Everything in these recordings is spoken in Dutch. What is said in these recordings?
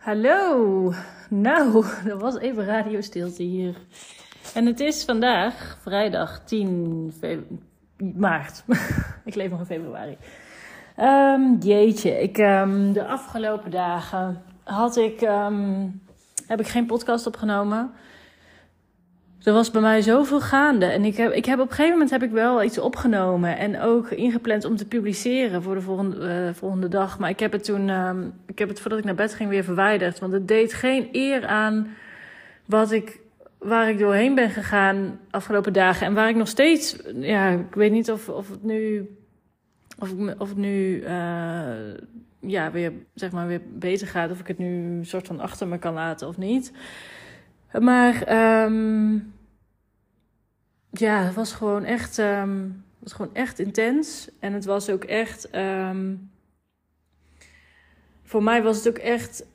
Hallo. Nou, er was even radiostilte hier. En het is vandaag vrijdag 10 fe- maart. ik leef nog in februari. Ehm, jeetje, ik, ehm, de afgelopen dagen had ik, ehm, heb ik geen podcast opgenomen. Er was bij mij zoveel gaande. En ik heb, ik heb op een gegeven moment heb ik wel iets opgenomen. En ook ingepland om te publiceren voor de volgende, eh, volgende dag. Maar ik heb het toen, ehm, ik heb het voordat ik naar bed ging weer verwijderd. Want het deed geen eer aan wat ik, waar ik doorheen ben gegaan afgelopen dagen. En waar ik nog steeds, ja, ik weet niet of, of het nu, of, of het nu, eh, ja, weer, zeg maar, weer beter gaat. Of ik het nu soort van achter me kan laten of niet. Maar ehm, ja, het was gewoon echt, ehm, het was gewoon echt intens. En het was ook echt. ehm, voor mij was het ook echt.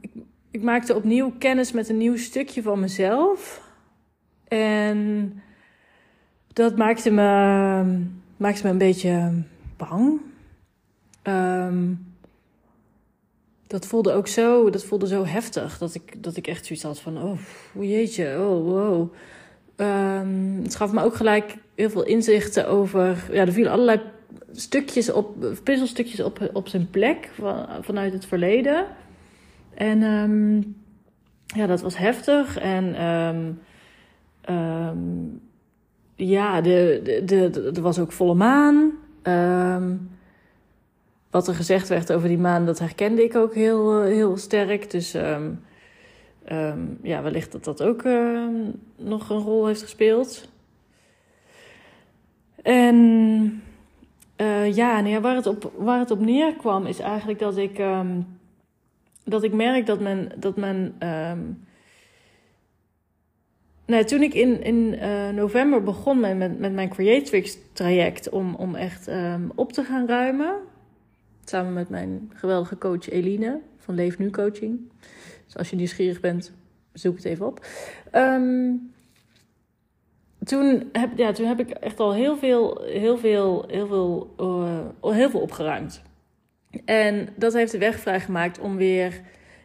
ik, ik maakte opnieuw kennis met een nieuw stukje van mezelf. En dat maakte me, maakte me een beetje bang. Dat voelde ook zo, dat voelde zo heftig. Dat ik, dat ik echt zoiets had van, oh, jeetje, oh, wow. Ehm, het gaf me ook gelijk heel veel inzichten over... Ja, er vielen allerlei stukjes op, puzzelstukjes op, op zijn plek van, vanuit het verleden. En ehm, ja, dat was heftig. En ehm, ja, de, de, de, de- was ook volle maan. Wat er gezegd werd over die maan, dat herkende ik ook heel, eh, heel sterk. Dus ehm, ehm, ja, wellicht dat dat ook ehm, nog een rol heeft gespeeld. En eh, ja, nou waar, het op, waar het op neerkwam is eigenlijk dat ik, dat ik merk dat men. Dat men nou, toen ik in, in eh, november begon met, met, met mijn Creatrix traject om, om echt op te gaan ruimen. Samen met mijn geweldige coach Eline van Leef Nu Coaching. Dus als je nieuwsgierig bent, zoek het even op. Ehm, toen, heb, ja, toen heb ik echt al heel veel, heel veel, heel veel, eh, heel veel opgeruimd. En dat heeft de weg vrijgemaakt om weer,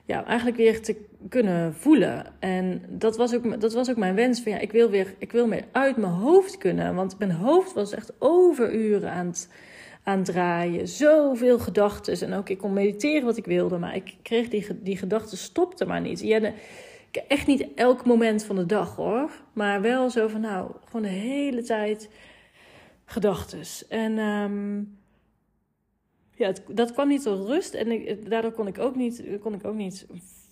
ja, eigenlijk weer te kunnen voelen. En dat was ook, dat was ook mijn wens. Van, ja, ik, wil weer, ik wil meer uit mijn hoofd kunnen. Want mijn hoofd was echt overuren aan het, aan draaien. Zoveel gedachten. En ook ik kon mediteren wat ik wilde. Maar ik kreeg die, die gedachten stopte maar niet. Ja, de, echt niet elk moment van de dag hoor. Maar wel zo van nou, gewoon de hele tijd gedachtes. En ehm, ja, dat kwam niet tot rust. En daardoor kon ik ook niet, kon ik ook niet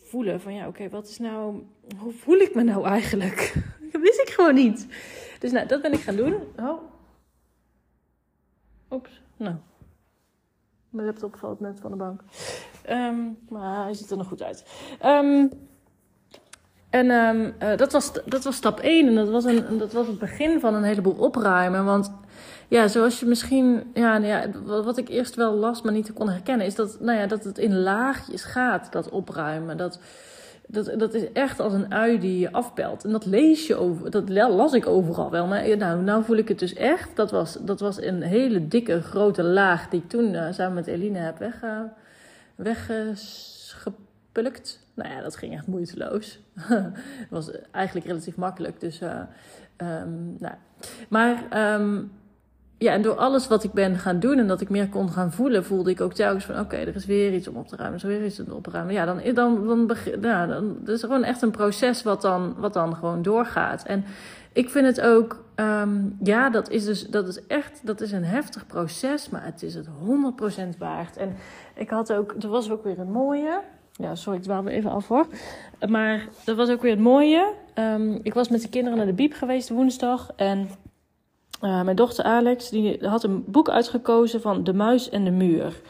voelen van ja, oké, wat is nou, hoe voel ik me nou eigenlijk? Dat wist ik gewoon niet. Dus nou, dat ben ik gaan doen. Oh. Nou. Mijn laptop valt net van de bank. Ehm, maar hij ziet er nog goed uit. Ehm, en ehm, eh, dat, was, dat was stap 1. En dat was, een, dat was het begin van een heleboel opruimen. Want ja, zoals je misschien... Ja, nou ja, wat wat ik eerst wel las, maar niet kon herkennen... is dat, nou ja, dat het in laagjes gaat, dat opruimen. Dat, dat, dat is echt als een ui die je afpelt. En dat lees je over... Dat las ik overal wel. Maar nou, nou voel ik het dus echt. Dat was, dat was een hele dikke, grote laag... die ik toen eh, samen met Eline heb weg, weggepulkt. Nou ja, dat ging echt moeiteloos. Het was eigenlijk relatief makkelijk. Dus, eh, ehm, nou. Maar ehm, ja, en door alles wat ik ben gaan doen en dat ik meer kon gaan voelen, voelde ik ook telkens van: oké, er is weer iets om op te ruimen, er is weer iets om op te ruimen. Ja, dan, dan, dan, ja, dan het is gewoon echt een proces wat dan, wat dan gewoon doorgaat. En ik vind het ook, ehm, ja, dat is dus, dat is echt, dat is een heftig proces, maar het is het 100% waard. En ik had ook, er was ook weer een mooie. Ja, sorry, ik dwaal weer even af hoor. Maar dat was ook weer het mooie. Ehm, ik was met de kinderen naar de Biep geweest woensdag. En uh, mijn dochter Alex die had een boek uitgekozen van De Muis en de Muur.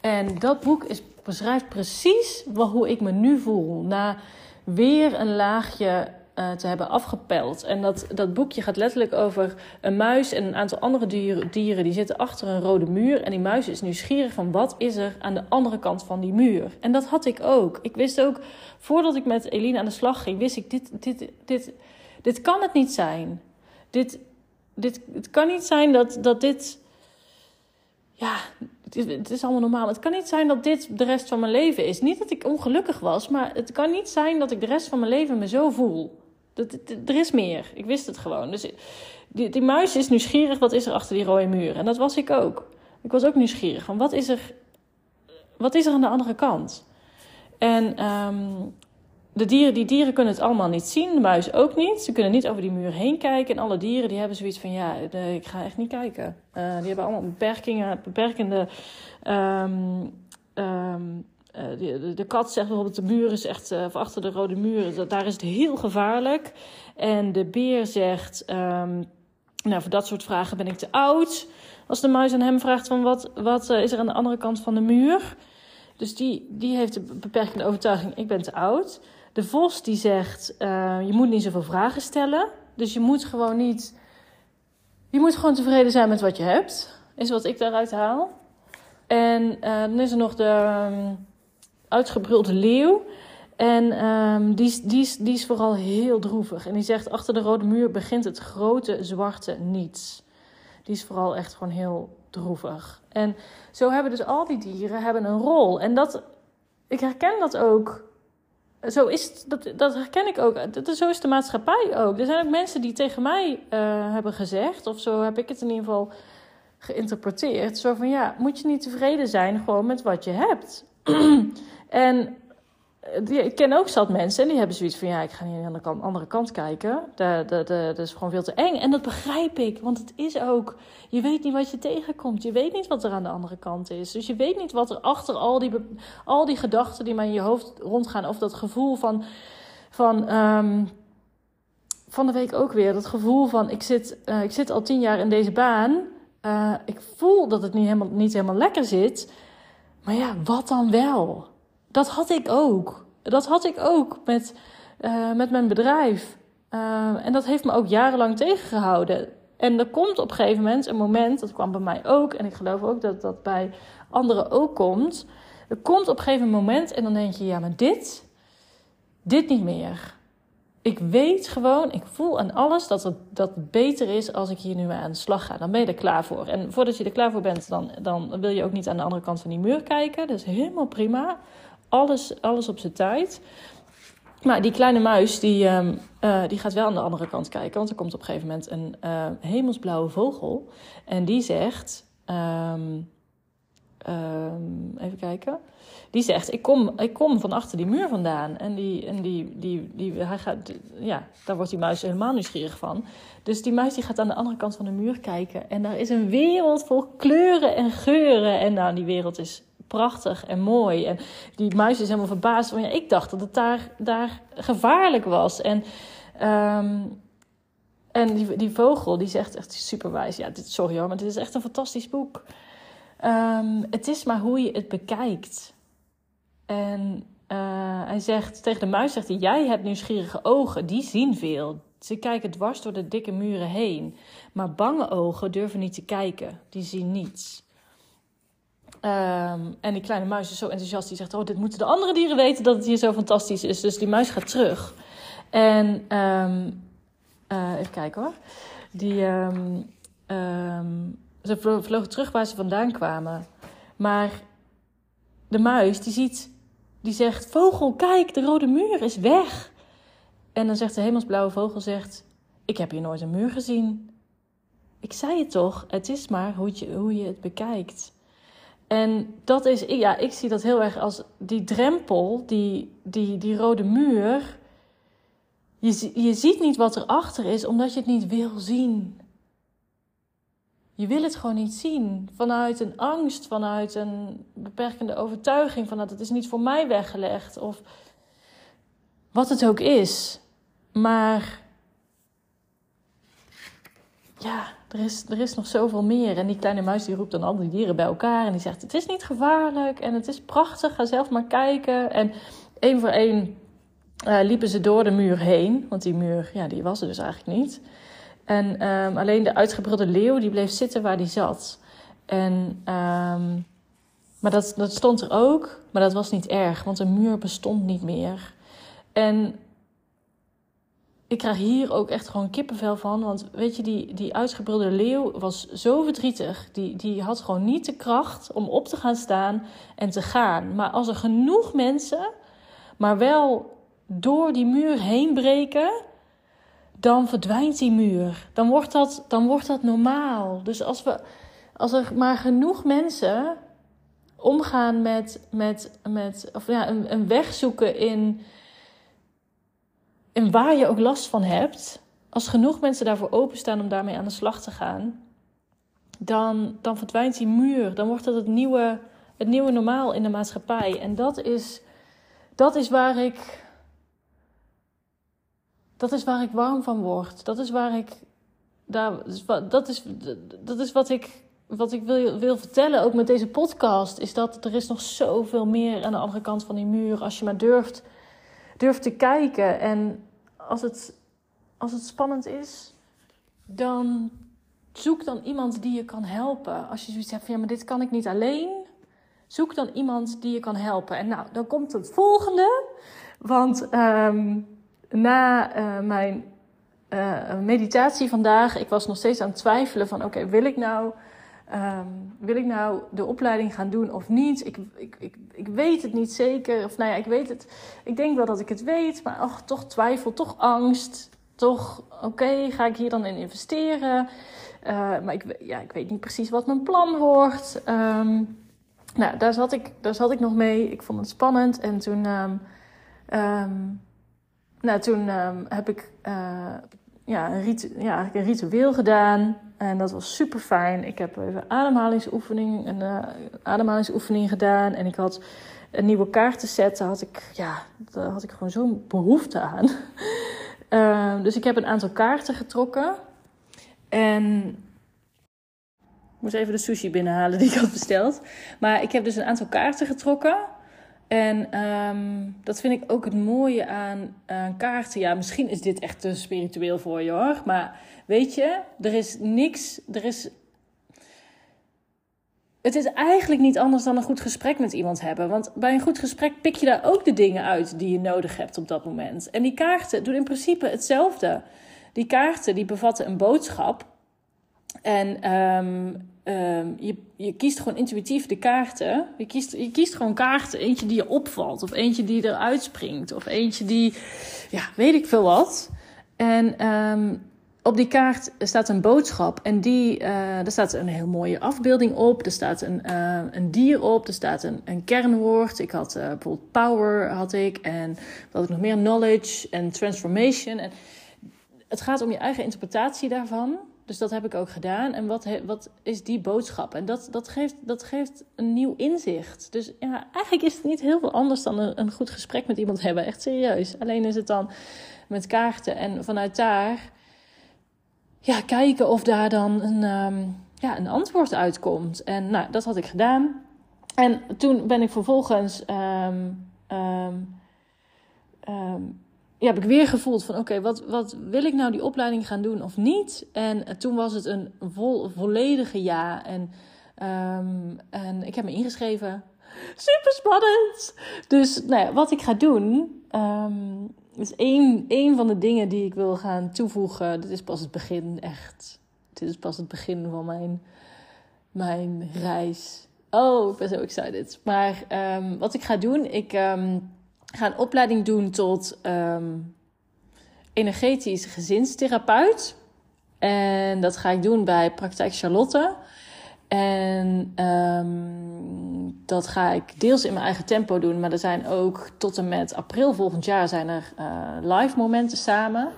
En dat boek is, beschrijft precies wat, hoe ik me nu voel. Na weer een laagje uh, te hebben afgepeld. En dat, dat boekje gaat letterlijk over een muis en een aantal andere dieren, dieren. Die zitten achter een rode muur. En die muis is nieuwsgierig van wat is er aan de andere kant van die muur. En dat had ik ook. Ik wist ook, voordat ik met Eline aan de slag ging, wist ik, dit, dit, dit, dit kan het niet zijn. Dit, dit, het kan niet zijn dat, dat dit. Ja, Het is, het is allemaal normaal. Het kan niet zijn dat dit de rest van mijn leven is. Niet dat ik ongelukkig was, maar het kan niet zijn dat ik de rest van mijn leven me zo voel. Dat, er is meer. Ik wist het gewoon. Dus die, die muis is nieuwsgierig, wat is er achter die rode muur? En dat was ik ook. Ik was ook nieuwsgierig van wat is er, wat is er aan de andere kant? En ehm, de dieren, die dieren kunnen het allemaal niet zien, de muis ook niet. Ze kunnen niet over die muur heen kijken. En alle dieren die hebben zoiets van, ja, ik ga echt niet kijken. Uh, die hebben allemaal beperkingen, beperkende... Um, um, de, de, kat zegt bijvoorbeeld, de muur is echt, uh, achter de rode muur, dat, daar is het heel gevaarlijk. En de beer zegt, um, nou, voor dat soort vragen ben ik te oud. Als de muis aan hem vraagt van, wat, wat is er aan de andere kant van de muur? Dus die, die heeft de beperkende overtuiging, ik ben te oud. De vos die zegt, uh, je moet niet zoveel vragen stellen. Dus je moet gewoon niet... Je moet gewoon tevreden zijn met wat je hebt. Is wat ik daaruit haal. En uh, dan is er nog de um, uitgebrulde leeuw. En um, die, die, die is vooral heel droevig. En die zegt, achter de rode muur begint het grote zwarte niets. Die is vooral echt gewoon heel droevig. En zo hebben dus al die dieren hebben een rol. En dat, ik herken dat ook zo is dat, dat herken ik ook. Dat, zo is de maatschappij ook. Er zijn ook mensen die tegen mij uh, hebben gezegd, of zo heb ik het in ieder geval geïnterpreteerd. Zo van ja, moet je niet tevreden zijn gewoon met wat je hebt. en ik ken ook zat mensen en die hebben zoiets van: ja, ik ga niet aan de kant, andere kant kijken. Dat, dat, is gewoon veel te eng. En dat begrijp ik, want het is ook. Je weet niet wat je tegenkomt. Je weet niet wat er aan de andere kant is. Dus je weet niet wat er achter al die, al die gedachten die maar in je hoofd rondgaan, of dat gevoel van. van um, van de week ook weer. Dat gevoel van: ik zit, uh, ik zit al tien jaar in deze baan. Uh, ik voel dat het niet helemaal, niet helemaal lekker zit. Maar ja, wat dan wel? Dat had ik ook. Dat had ik ook met, uh, met mijn bedrijf. Uh, en dat heeft me ook jarenlang tegengehouden. En er komt op een gegeven moment een moment, dat kwam bij mij ook, en ik geloof ook dat dat bij anderen ook komt. Er komt op een gegeven moment en dan denk je, ja, maar dit, dit niet meer. Ik weet gewoon, ik voel aan alles dat het, dat beter is als ik hier nu aan de slag ga. Dan ben je er klaar voor. En voordat je er klaar voor bent, dan, dan wil je ook niet aan de andere kant van die muur kijken. Dat is helemaal prima alles, alles op zijn tijd. Maar die kleine muis, die, um, uh, die gaat wel aan de andere kant kijken. Want er komt op een gegeven moment een uh, hemelsblauwe vogel. En die zegt... Um, um, even kijken. Die zegt, ik kom, ik kom van achter die muur vandaan. En, die, en die, die, die, hij gaat, ja, daar wordt die muis helemaal nieuwsgierig van. Dus die muis die gaat aan de andere kant van de muur kijken. En daar is een wereld vol kleuren en geuren. En nou, die wereld is prachtig en mooi. En die muis is helemaal verbaasd. Van, ja, ik dacht dat het daar, daar gevaarlijk was. En, um, en die, die vogel die zegt echt superwijs. Ja, dit, sorry hoor, maar dit is echt een fantastisch boek. Um, het is maar hoe je het bekijkt. En uh, hij zegt tegen de muis: zegt hij, Jij hebt nieuwsgierige ogen, die zien veel. Ze kijken dwars door de dikke muren heen. Maar bange ogen durven niet te kijken, die zien niets. Um, en die kleine muis is zo enthousiast. Die zegt: Oh, dit moeten de andere dieren weten dat het hier zo fantastisch is. Dus die muis gaat terug. En um, uh, even kijken hoor. Die, um, ze vlogen terug waar ze vandaan kwamen. Maar de muis die ziet, die zegt: Vogel, kijk, de rode muur is weg. En dan zegt de hemelsblauwe vogel: zegt, Ik heb hier nooit een muur gezien. Ik zei het toch, het is maar hoe je, hoe je het bekijkt. En dat is, ja, ik zie dat heel erg als die drempel, die, die, die rode muur. Je, je ziet niet wat erachter is, omdat je het niet wil zien. Je wil het gewoon niet zien. Vanuit een angst, vanuit een beperkende overtuiging, vanuit het is niet voor mij weggelegd. Of wat het ook is. Maar ja, er is, er is nog zoveel meer. En die kleine muis die roept dan al die dieren bij elkaar. En die zegt, het is niet gevaarlijk en het is prachtig. Ga zelf maar kijken. En één voor één uh, liepen ze door de muur heen. Want die muur, ja, die was er dus eigenlijk niet. En um, alleen de uitgebrilde leeuw, die bleef zitten waar die zat. En, um, maar dat, dat stond er ook. Maar dat was niet erg, want de muur bestond niet meer. En ik krijg hier ook echt gewoon kippenvel van. Want weet je, die, die uitgebrulde leeuw was zo verdrietig. Die, die had gewoon niet de kracht om op te gaan staan en te gaan. Maar als er genoeg mensen, maar wel door die muur heen breken, dan verdwijnt die muur. Dan wordt dat, dan wordt dat normaal. Dus als, we, als er maar genoeg mensen omgaan met, met, met of ja, een, een weg zoeken in en waar je ook last van hebt, als genoeg mensen daarvoor openstaan om daarmee aan de slag te gaan, dan, dan verdwijnt die muur. Dan wordt dat het nieuwe, het nieuwe normaal in de maatschappij. En dat is, dat is waar ik. Dat is waar ik warm van word. Dat is waar ik. Daar, dat, is, dat is wat ik, wat ik wil, wil vertellen, ook met deze podcast. Is dat er is nog zoveel meer aan de andere kant van die muur. Als je maar durft durf te kijken. En als het, als het spannend is, dan zoek dan iemand die je kan helpen. Als je zoiets hebt van ja, maar dit kan ik niet alleen. Zoek dan iemand die je kan helpen. En nou, dan komt het volgende. Want ehm, na uh, mijn uh, meditatie vandaag, ik was nog steeds aan het twijfelen van oké, wil ik nou Um, wil ik nou de opleiding gaan doen of niet? Ik, ik, ik, ik weet het niet zeker. Of nou ja, ik weet het. Ik denk wel dat ik het weet, maar och, toch twijfel, toch angst. Toch, oké, ga ik hier dan in investeren? Uh, maar ik, ja, ik weet niet precies wat mijn plan wordt. Um, nou, daar zat, ik, daar zat ik nog mee. Ik vond het spannend. En toen, um, nou, toen heb ik uh, ja, een, rit ja, een ritueel gedaan. En dat was super fijn. Ik heb even ademhalingsoefening, een uh, ademhalingsoefening gedaan. En ik had een nieuwe kaartenset. Daar had ik, ja, daar had ik gewoon zo'n behoefte aan. uh, dus ik heb een aantal kaarten getrokken. En ik moest even de sushi binnenhalen die ik had besteld. Maar ik heb dus een aantal kaarten getrokken. En um, dat vind ik ook het mooie aan, aan kaarten. Ja, misschien is dit echt te spiritueel voor je hoor. Maar weet je, er is niks. Er is. Het is eigenlijk niet anders dan een goed gesprek met iemand hebben. Want bij een goed gesprek pik je daar ook de dingen uit die je nodig hebt op dat moment. En die kaarten doen in principe hetzelfde. Die kaarten die bevatten een boodschap. En um, je, je kiest gewoon intuïtief de kaarten. Je kiest, je kiest gewoon kaarten. Eentje die je opvalt. Of eentje die eruit springt. Of eentje die, ja, weet ik veel wat. En um, op die kaart staat een boodschap. En die, uh, daar staat een heel mooie afbeelding op. Er staat een, uh, een dier op. Er staat een, een kernwoord. Ik had uh, bijvoorbeeld power had ik. En wat ik nog meer? Knowledge en transformation. En het gaat om je eigen interpretatie daarvan. Dus dat heb ik ook gedaan. En wat, wat is die boodschap? En dat, dat, geeft, dat geeft een nieuw inzicht. Dus ja, eigenlijk is het niet heel veel anders dan een, een goed gesprek met iemand hebben. Echt serieus. Alleen is het dan met kaarten. En vanuit daar ja, kijken of daar dan een, um, ja, een antwoord uitkomt. En nou, dat had ik gedaan. En toen ben ik vervolgens. Um, um, ja, heb ik weer gevoeld van oké, wat, wat wil ik nou die opleiding gaan doen of niet? En uh, toen was het een vol, volledige ja. En, um, en ik heb me ingeschreven. Super spannend! Dus nou wat ik ga doen, um, is één, één van de dingen die ik wil gaan toevoegen. Dit is pas het begin, echt. Dit is pas het begin van mijn, mijn reis. Oh, ik ben zo excited. Maar um, wat ik ga doen, ik ga een opleiding doen tot um, energetisch gezinstherapeut. En dat ga ik doen bij Praktijk Charlotte. En um, dat ga ik deels in mijn eigen tempo doen. Maar er zijn ook tot en met april volgend jaar zijn er uh, live momenten samen.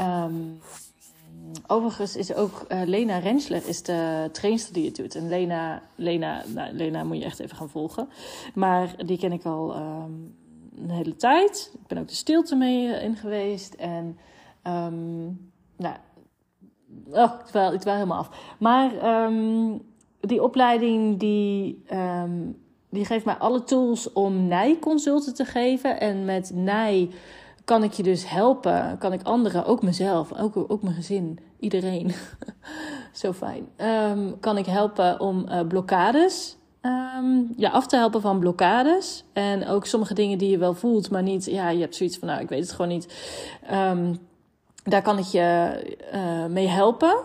Um, overigens is ook uh, Lena Rensler is de trainster die het doet. En Lena, Lena, nou, Lena moet je echt even gaan volgen. Maar die ken ik al een hele tijd. Ik ben ook de stilte mee eh, in geweest. En um, nou, oh, het helemaal af. Maar um, die opleiding die, um, die geeft mij alle tools om nijconsulten te geven. En met nij kan ik je dus helpen. Kan ik anderen, ook mezelf, ook, ook mijn gezin, iedereen. Zo fijn. Kan ik helpen om uh, blokkades um, ja, af te helpen van blokkades. En ook sommige dingen die je wel voelt, maar niet. Ja, je hebt zoiets van, nou, ik weet het gewoon niet. Um, daar kan ik je mee helpen.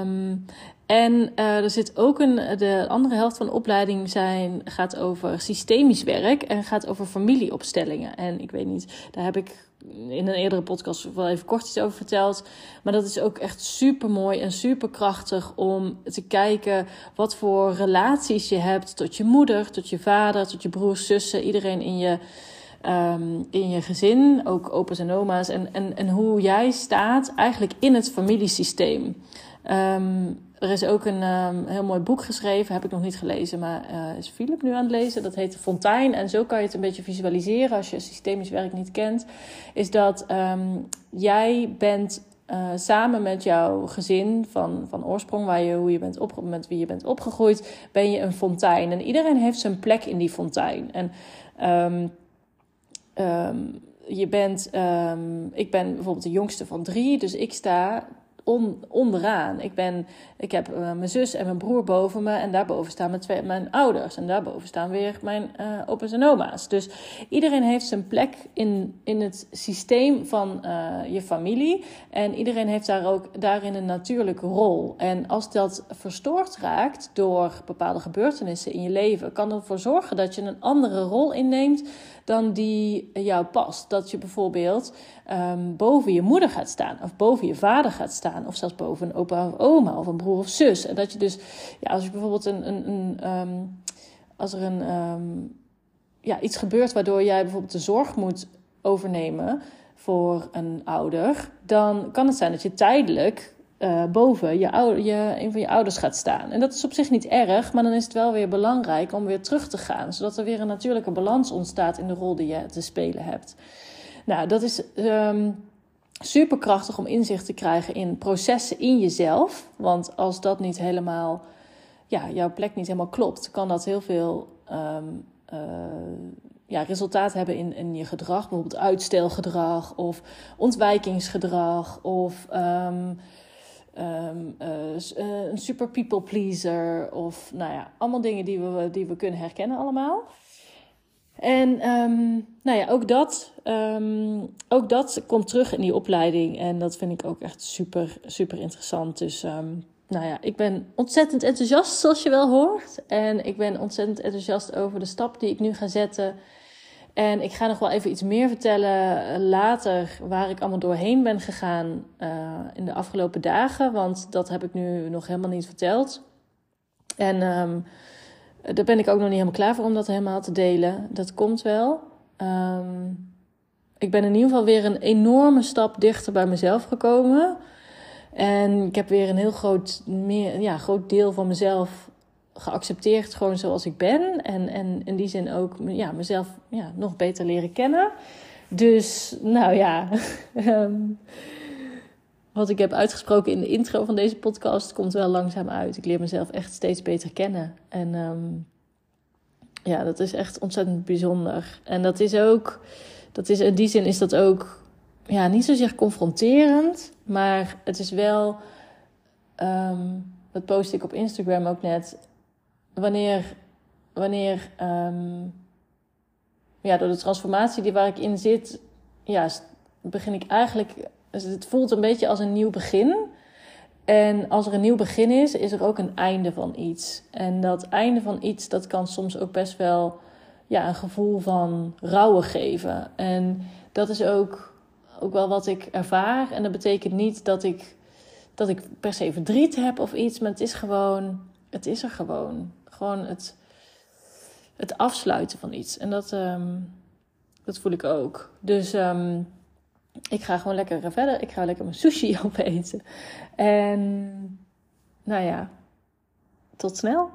Um, en uh, er zit ook een, de andere helft van de opleiding zijn, gaat over systemisch werk en gaat over familieopstellingen. En ik weet niet, daar heb ik in een eerdere podcast wel even kort iets over verteld. Maar dat is ook echt super mooi en super krachtig om te kijken wat voor relaties je hebt tot je moeder, tot je vader, tot je broers, zussen, iedereen in je. Um, in je gezin, ook opa's en oma's, en, en, en hoe jij staat eigenlijk in het familiesysteem. Um, er is ook een um, heel mooi boek geschreven, heb ik nog niet gelezen, maar uh, is Philip nu aan het lezen. Dat heet Fontein. En zo kan je het een beetje visualiseren als je systemisch werk niet kent. Is dat um, jij bent uh, samen met jouw gezin van, van oorsprong, waar je, hoe je bent opge met wie je bent opgegroeid, ben je een fontein. En iedereen heeft zijn plek in die fontein. En um, je bent, ik ben bijvoorbeeld de jongste van drie, dus ik sta on, onderaan. Ik, ben, ik heb uh, mijn zus en mijn broer boven me. En daarboven staan mijn, twee, mijn ouders. En daarboven staan weer mijn uh, opa's en oma's. Dus iedereen heeft zijn plek in, in het systeem van uh, je familie. En iedereen heeft daar ook daarin een natuurlijke rol. En als dat verstoord raakt door bepaalde gebeurtenissen in je leven, kan ervoor zorgen dat je een andere rol inneemt dan die jou past. Dat je bijvoorbeeld um, boven je moeder gaat staan, of boven je vader gaat staan, of zelfs boven een opa of oma, of een broer of zus. En dat je dus, ja, als je bijvoorbeeld een, een, een um, als er een, um, ja, iets gebeurt waardoor jij bijvoorbeeld de zorg moet overnemen voor een ouder, dan kan het zijn dat je tijdelijk uh, boven je, ouder, je, een van je ouders gaat staan. En dat is op zich niet erg, maar dan is het wel weer belangrijk om weer terug te gaan, zodat er weer een natuurlijke balans ontstaat in de rol die je te spelen hebt. Nou, dat is um, ehm, super krachtig om inzicht te krijgen in processen in jezelf. Want als dat niet helemaal, ja, jouw plek niet helemaal klopt, kan dat heel veel um, ja, resultaat hebben in, in je gedrag. Bijvoorbeeld uitstelgedrag of ontwijkingsgedrag of. Um, Um, uh, een super people pleaser. Of nou ja, allemaal dingen die we, die we kunnen herkennen allemaal. En um, nou ja, ook dat, um, ook dat komt terug in die opleiding. En dat vind ik ook echt super, super interessant. Dus nou ja, ik ben ontzettend enthousiast, zoals je wel hoort. En ik ben ontzettend enthousiast over de stap die ik nu ga zetten en ik ga nog wel even iets meer vertellen eh, later waar ik allemaal doorheen ben gegaan uh, in de afgelopen dagen. Want dat heb ik nu nog helemaal niet verteld. En daar ben ik ook nog niet helemaal klaar voor om dat helemaal te delen. Dat komt wel. Um, ik ben in ieder geval weer een enorme stap dichter bij mezelf gekomen. En ik heb weer een heel groot, meer, ja, groot deel van mezelf geaccepteerd gewoon zoals ik ben. En, en in die zin ook ja, mezelf ja, nog beter leren kennen. Dus nou ja, ehm, wat ik heb uitgesproken in de intro van deze podcast komt wel langzaam uit. Ik leer mezelf echt steeds beter kennen. En um, ja, dat is echt ontzettend bijzonder. En dat is ook, dat is, in die zin is dat ook ja, niet zozeer confronterend, maar het is wel. Um, dat post ik op Instagram ook net wanneer, wanneer um, ja, door de transformatie die waar ik in zit, ja, begin ik eigenlijk. Het voelt een beetje als een nieuw begin. En als er een nieuw begin is, is er ook een einde van iets. En dat einde van iets, dat kan soms ook best wel ja, een gevoel van rouwen geven. En dat is ook, ook wel wat ik ervaar. En dat betekent niet dat ik, dat ik per se verdriet heb of iets, maar het is gewoon, het is er gewoon. Gewoon het, het afsluiten van iets. En dat, um, dat voel ik ook. Dus um, ik ga gewoon lekker verder. Ik ga lekker mijn sushi opeten. En nou ja, tot snel.